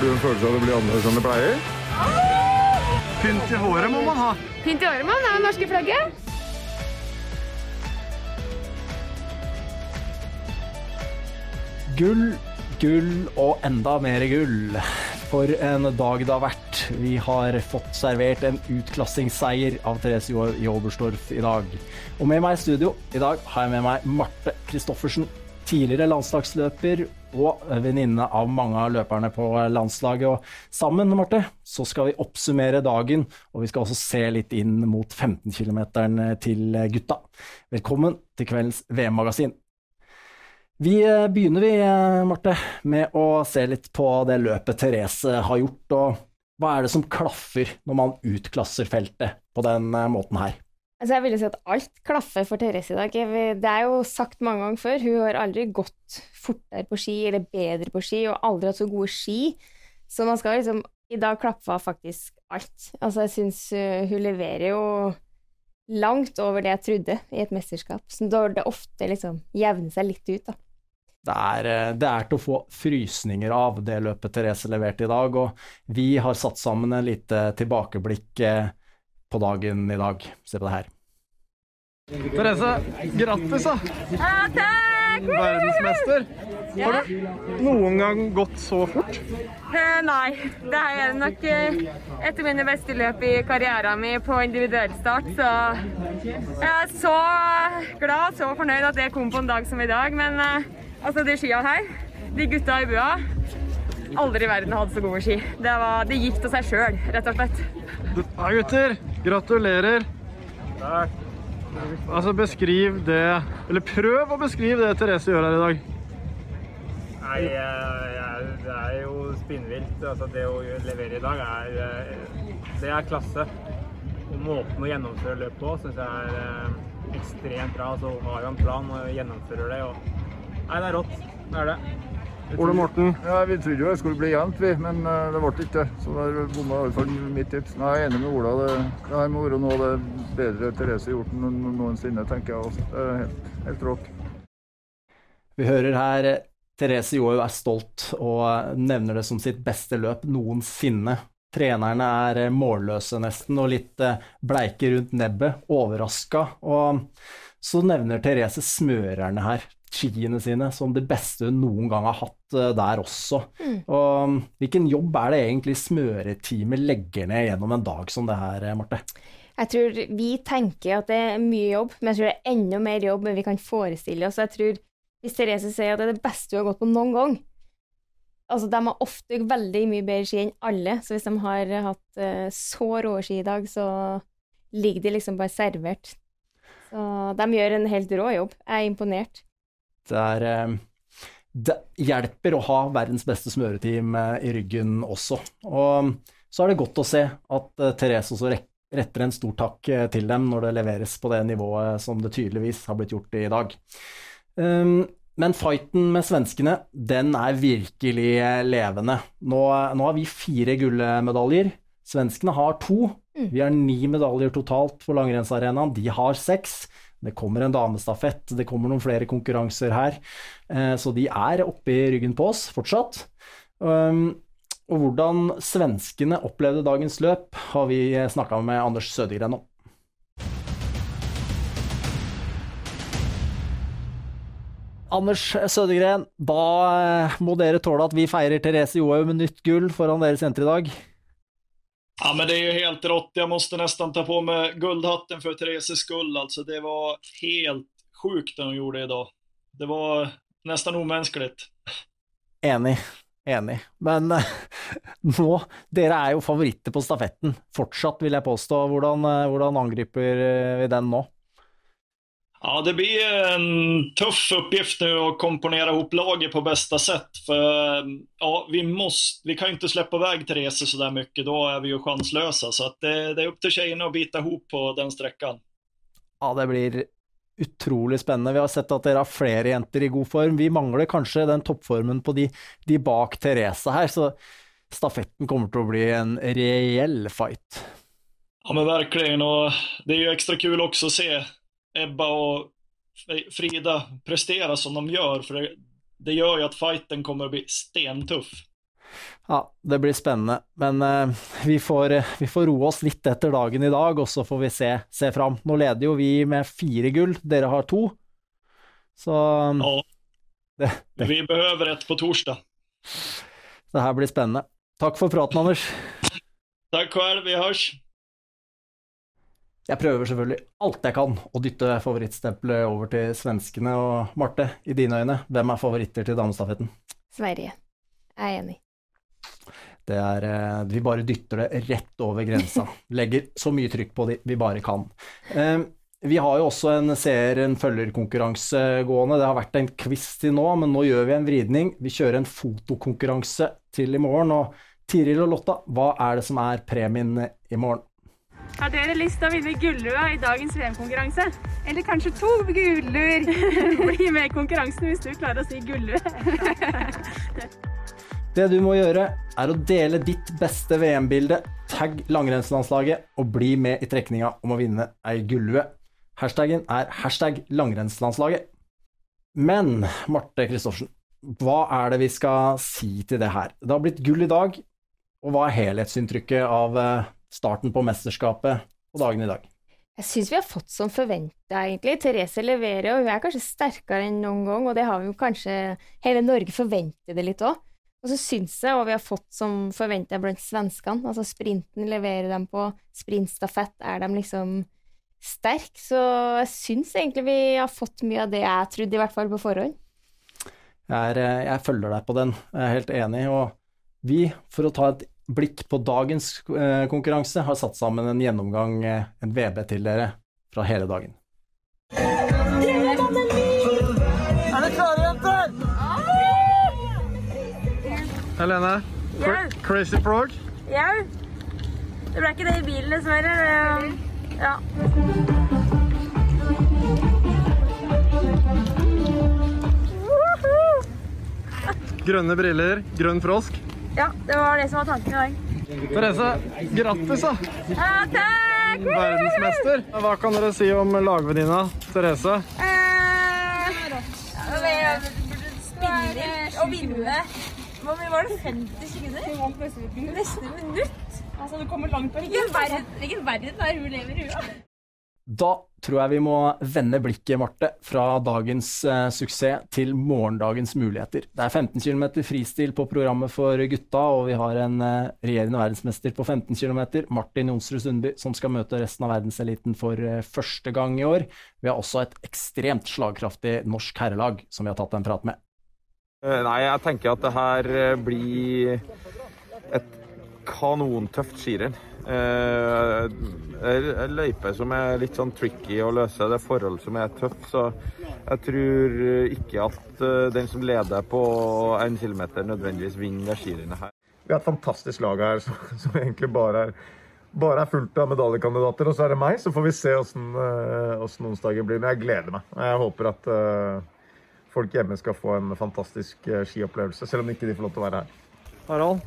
Har du en følelse av at det blir annerledes enn det pleier? Pynt i håret må man ha. Pynt i håret må man ha norske flagget. Gull, gull og enda mer gull. For en dag det har vært. Vi har fått servert en utklassingsseier av Therese Joberstorff i dag. Og med meg i studio i dag har jeg med meg Marte Christoffersen. Tidligere landslagsløper og venninne av mange av løperne på landslaget. Og sammen Marte, så skal vi oppsummere dagen, og vi skal også se litt inn mot 15 km til gutta. Velkommen til kveldens VM-magasin. Vi begynner vi, Marte, med å se litt på det løpet Therese har gjort. og Hva er det som klaffer når man utklasser feltet på den måten her? Altså jeg vil si at alt klaffer for Therese i dag. Det er jo sagt mange ganger før, hun har aldri gått fortere på ski eller bedre på ski, og aldri hatt så gode ski. Så man skal liksom I dag klaffa faktisk alt. Altså jeg syns hun leverer jo langt over det jeg trodde i et mesterskap. Så da det ofte liksom jevner seg litt ut, da. Det er, eh, det er, til å få frysninger av det løpet Therese leverte i dag, og vi har satt sammen en lite tilbakeblikk eh, på dagen i dag. Se på det her. Therese, grattis, da! Ja, takk! Verdensmester. Har du noen gang gått så fort? Eh, nei, det er nok eh, et av mine beste løp i karrieren min på individuell start. Så jeg er så glad og så fornøyd at det kom på en dag som i dag. Men eh, Altså, de skia her, de gutta i bua Aldri i verden hadde så gode ski. Det, var, det gikk til seg sjøl, rett og slett. Ja, gutter. Gratulerer. Takk. Altså, beskriv det Eller prøv å beskrive det Therese gjør her i dag. Nei, det er jo spinnvilt. Altså, det å levere i dag er eh, Det er klasse. Og måten å gjennomføre løpet på syns jeg er eh, ekstremt bra. Så altså, har jo en plan og gjennomfører det. og Nei, det er rått. Det er det. Ole Morten? Ja, Vi trodde jo det skulle bli jevnt, vi, men uh, det ble ikke det. Så der bomma i hvert fall mitt tips. Nei, jeg er enig med Ola. Det, det her må være noe av det bedre Therese har gjort noensinne, tenker jeg også. Det er helt, helt rått. Vi hører her Therese Johaug er stolt og nevner det som sitt beste løp noensinne. Trenerne er målløse nesten, og litt eh, bleike rundt nebbet, overraska. Og så nevner Therese smørerne her skiene sine som det beste hun noen gang har hatt uh, der også. Mm. Og um, hvilken jobb er det egentlig smøreteamet legger ned gjennom en dag som det her, eh, Marte? Jeg tror vi tenker at det er mye jobb, men jeg tror det er enda mer jobb enn vi kan forestille oss. Jeg tror hvis Therese sier at det er det beste hun har gått på noen gang Altså, de har ofte veldig mye bedre ski enn alle, så hvis de har hatt uh, så rå ski i dag, så ligger de liksom bare servert. Så de gjør en helt rå jobb. Jeg er imponert. Det, er, eh, det hjelper å ha verdens beste smøreteam eh, i ryggen også. Og så er det godt å se at eh, Therese også retter en stor takk til dem når det leveres på det nivået som det tydeligvis har blitt gjort i dag. Um, men fighten med svenskene, den er virkelig levende. Nå, nå har vi fire gullmedaljer. Svenskene har to. Mm. Vi har ni medaljer totalt for langrennsarenaen. De har seks. Det kommer en damestafett, det kommer noen flere konkurranser her. Eh, så de er oppe i ryggen på oss fortsatt. Um, og hvordan svenskene opplevde dagens løp, har vi snakka med Anders Sødegren om. Anders Sødegren, da må dere tåle at vi feirer Therese Johaug med nytt gull foran deres jenter i dag? Ja, men det är ju helt rått. Jag måste nästan ta på mig guldhatten för Thereses skull. Alltså, det var helt sjukt det hon gjorde idag. Det var nesten umenneskelig. Enig. Enig. Men eh, nå, dere er jo favoritter på stafetten fortsatt, vil jeg påstå. Hvordan, eh, hvordan angriper vi den nå? Ja, det blir en tuff uppgift nu att komponera ihop laget på bästa sätt. För ja, vi, måste, vi kan inte släppa iväg Therese så där mycket, då är vi ju chanslösa. Så det, det är upp till tjejerna att bita ihop på den sträckan. Ja, det blir utrolig spennende. Vi har sett at dere har flere jenter i god form. Vi mangler kanskje den toppformen på de, de bak Therese her, så stafetten kommer til å bli en reell fight. Ja, men verkligen. Och det är ju extra kul också att se Ebba och Frida prestera som de gör. För det, det gör ju att fighten kommer att bli stentuff. Ja, det blir spennende. Men uh, vi, får, eh, vi, får, roe oss litt etter dagen i dag, og så får vi se, se fram. Nå leder jo vi med fire gull, dere har to. Så ja. det, det. Vi behøver et på torsdag. Det her blir spennende. Takk for praten, Anders. Takk selv, vi hørs. Jeg prøver selvfølgelig alt jeg kan å dytte favorittstempelet over til svenskene. Og Marte, i dine øyne, hvem er favoritter til damestafetten? Sverige. Jeg er enig. Det er eh, Vi bare dytter det rett over grensa. Legger så mye trykk på de vi bare kan. Eh, vi har jo også en seer, en følgerkonkurranse gående. Det har vært en quiz til nå, men nå gjør vi en vridning. Vi kjører en fotokonkurranse til i morgen. Og Tiril og Lotta, hva er det som er premien i morgen? Har dere lyst til å vinne gullua i dagens VM-konkurranse? Eller kanskje to gulluer? Bli med i konkurransen hvis du klarer å si gullue. Det du må gjøre, er å dele ditt beste VM-bilde, tagg langrennslandslaget og bli med i trekninga om å vinne ei gullue. Hashtaggen er hashtag langrennslandslaget. Men Marte Christoffersen, hva er det vi skal si til det her? Det har blitt gull i dag, og hva er helhetsinntrykket av eh, starten på mesterskapet og dagen i dag? Jeg syns vi har fått som forventa, egentlig. Therese leverer, og hun er kanskje sterkere enn noen gang, og det har vi jo kanskje Hele Norge forventer det litt òg. Og så syns jeg, og vi har fått som forventa blant svenskene, altså sprinten leverer dem på, sprintstafett er de liksom sterke, så jeg syns egentlig vi har fått mye av det jeg trodde, i hvert fall på forhånd. Jeg, er, eh, jeg følger deg på den, jeg er helt enig. Og vi, for å ta et blikk på dagens eh, konkurranse, har satt sammen en gjennomgang, eh, en VB til dere, fra hele dagen. Er dere klare, jenter? Helene? Crazy Frog? Ja. Det ble ikke det i bilen, dessverre. Ja. Grønne briller, grønn frosk. Ja, det var det som var tanken i dag. Therese, grattis, da. Ja, takk! Verdensmester. Hva kan dere si om lagvenninna Therese? Eh, Spinnvilt og vinne hvor mye var det? 50 sekunder? Nesten et minutt. Altså, du kommer langt på verden, hvilken verden er hun lever i, da? Tror jeg vi må vende blikket, Marte, fra dagens eh, suksess til morgendagens muligheter. Det er 15 km fristil på programmet for gutta, og vi har en eh, regjerende verdensmester på 15 km, Martin Jonsrud Sundby, som skal møte resten av verdenseliten for eh, første gang i år. Vi har også et ekstremt slagkraftig norsk herrelag som vi har tatt en prat med. Eh, nei, jeg tenker at det her eh, blir et kanontøft skirenn. Eh, en løype som er litt sånn tricky å løse, det er forhold som er tøft. Så jeg tror ikke at den som leder på en kilometer, nødvendigvis vinner det skirennet her. Vi har et fantastisk lag her som, som egentlig bare er, bare er fullt av medaljekandidater. Og så er det meg, så får vi se åssen onsdagen blir. Men jeg gleder meg. Jeg håper at folk hjemme skal få en fantastisk eh, skiopplevelse, selv om ikke de får lov til å være her. Harald,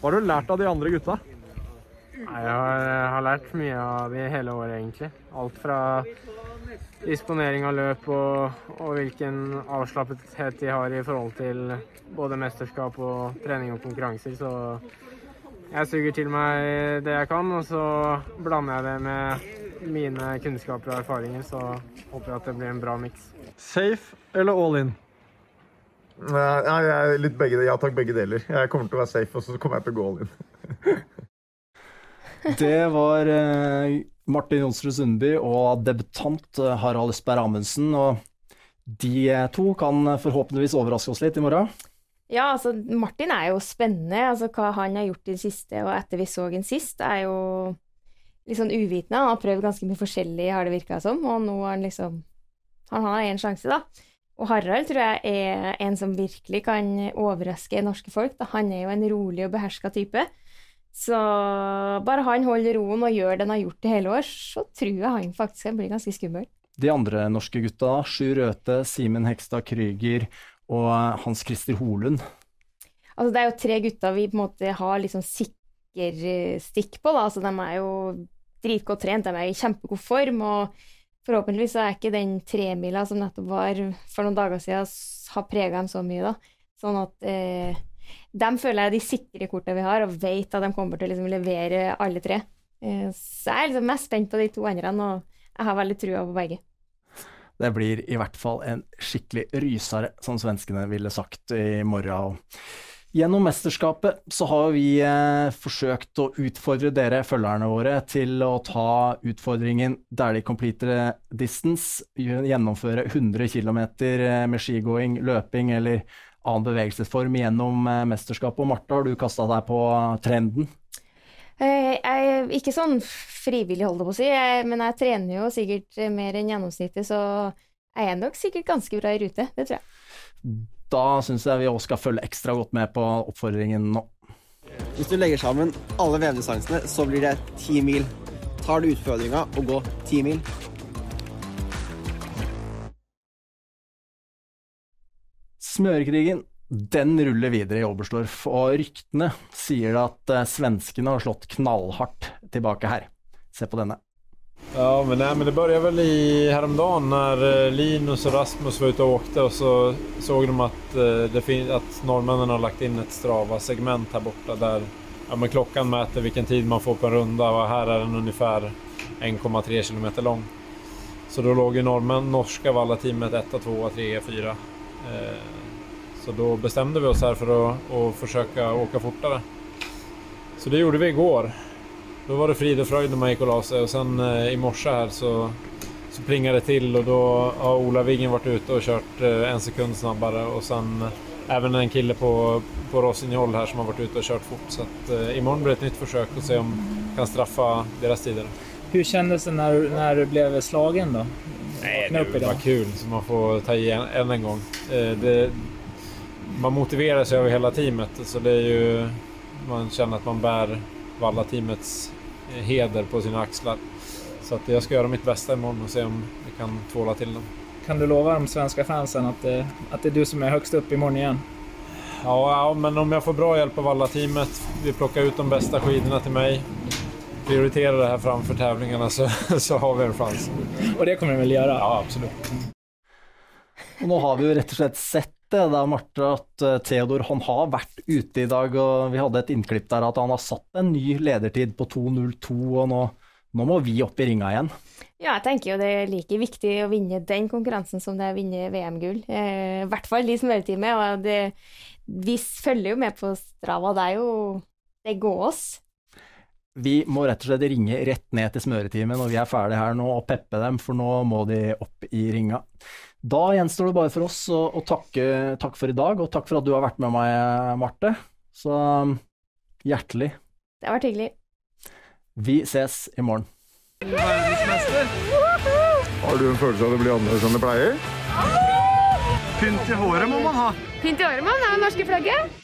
hva har du lært av de andre gutta? Jeg har, har lært mye av det hele året, egentlig. Alt fra disponering av løp og, og, hvilken avslappethet de har i forhold til både mesterskap og trening og konkurranser. Så jeg suger til meg det jeg kan, og så blander jeg det med mine kunnskaper og erfaringer. Så håper jeg at det blir en bra miks. Safe eller all in? Nei, jeg litt begge. Ja takk, begge deler. Jeg kommer til å være safe, og så kommer jeg til å gå all in. Det var eh, Martin Jonsrud Sundby og debutant eh, Harald Østberg Amundsen. Og de to kan forhåpentligvis overraske oss litt i morgen. Ja, altså Martin er jo spennende. Altså hva han har gjort i det siste, og etter vi så ham sist, er jo litt sånn uvitende. Han har prøvd ganske mye forskjellig, har det virka som, og nå har han liksom Han har én sjanse, da. Og Harald tror jeg er en som virkelig kan overraske norske folk. Da. Han er jo en rolig og beherska type. Så bare han holder roen og gjør det han har gjort i hele år, så tror jeg han faktisk kan bli ganske skummel. De andre norske gutta, Sjur Røthe, Simen Hekstad Krüger og Hans Christer Holund. Altså, det er jo tre gutter vi på en måte har liksom sikker eh, stikk på, da. Altså, de er jo dritgodt trent, de er i kjempegod form. og Forhåpentligvis så er ikke den tremila som nettopp var for noen dager siden, har prega dem så mye, da. Sånn at eh, De føler jeg er de sikre kortene vi har, og vet at de kommer til å liksom levere alle tre. Eh, Så jeg er liksom mest spent på de to andre, og jeg har veldig trua på begge. Det blir i hvert fall en skikkelig rysere, som svenskene ville sagt i morgen. Gjennom mesterskapet så har vi eh, forsøkt å utfordre dere, følgerne våre, til å ta utfordringen Dæhlie Complete Distance, gjennomføre 100 km med skigåing, løping eller annen bevegelsesform gjennom eh, mesterskapet. Og Marte, har du kasta deg på trenden? Eh, Jeg er ikke sånn frivillig, holder jeg på å si, jeg- men jeg trener jo sikkert mer enn gjennomsnittet, så jeg er nok sikkert ganske bra i rute, det tror jeg. Da syns jeg vi også skal følge ekstra godt med på oppfordringen nå. Hvis du legger sammen alle vevdistansene, så blir det ti mil. Tar du utfordringa og gå ti mil? Smørekrigen den ruller videre i Oberstdorf, og ryktene sier at eh, svenskene har slått knallhardt tilbake her. Se på denne. Ja, men, nej, men det började väl i häromdagen när eh, Linus och Rasmus var ute och åkte och så såg de att, eh, att norrmännen har lagt in ett Strava-segment här borta där ja, men klockan mäter vilken tid man får på en runda och här är den ungefär 1,3 kilometer lång. Så då låg ju norrmän, norska Valla-teamet 1, 2, 3, 4. Eh, så då bestämde vi oss här för att, att försöka åka fortare. Så det gjorde vi igår. Då var det frid och fröjd när man gick och la sig och sen eh, i morse här så, så plingade det till och då har Ola Wiggen varit ute och kört eh, en sekund snabbare och sen eh, även en kille på, på Rossignol här som har varit ute och kört fort. Så att, eh, imorgon blir det ett nytt försök och se om vi kan straffa deras tider. Hur kändes det när, du- när du blev slagen då? Nej, det var kul så man får ta i en, än en gång. Eh, det, man motiverar sig över hela teamet så det är ju man känner att man bär Valla-teamets eh, heder på sina axlar. Så att jag ska göra mitt bästa imorgon och se om vi kan tvåla till dem. Kan du lova de svenska fansen att det, att det är du som är högst upp imorgon igen? Ja, ja, men om jag får bra hjälp av alla teamet, vi plockar ut de bästa skidorna till mig, prioriterar det här framför tävlingarna så, så har vi en chans. Och det kommer du väl göra? Ja, absolut. Og nå har vi jo rett og slett sett det da, Marte, at eh, Theodor han har vært ute i dag, og vi hadde et innklipp der at han har satt en ny ledertid på 2.02, og nå, nå må vi opp i ringa igjen. Ja, jeg tenker jo det er like viktig å vinne den konkurransen som det er å vinne VM-gull. Eh, I hvert fall de i smøretime. Og det, vi følger jo med på Strava. Det er jo Det går oss. Vi må rett og slett ringe rett ned til smøretimen når vi er ferdige her nå, og peppe dem, for nå må de opp i ringa. Da gjenstår det bare for oss å, å takke takk for i dag, og takk for at du har vært med meg, Marte. Så hjertelig. Det har vært hyggelig. Vi ses i morgen. Har du en følelse av at det blir annerledes enn det pleier? Pynt i håret må man ha. Pynt i håret må man ha det norske flagget.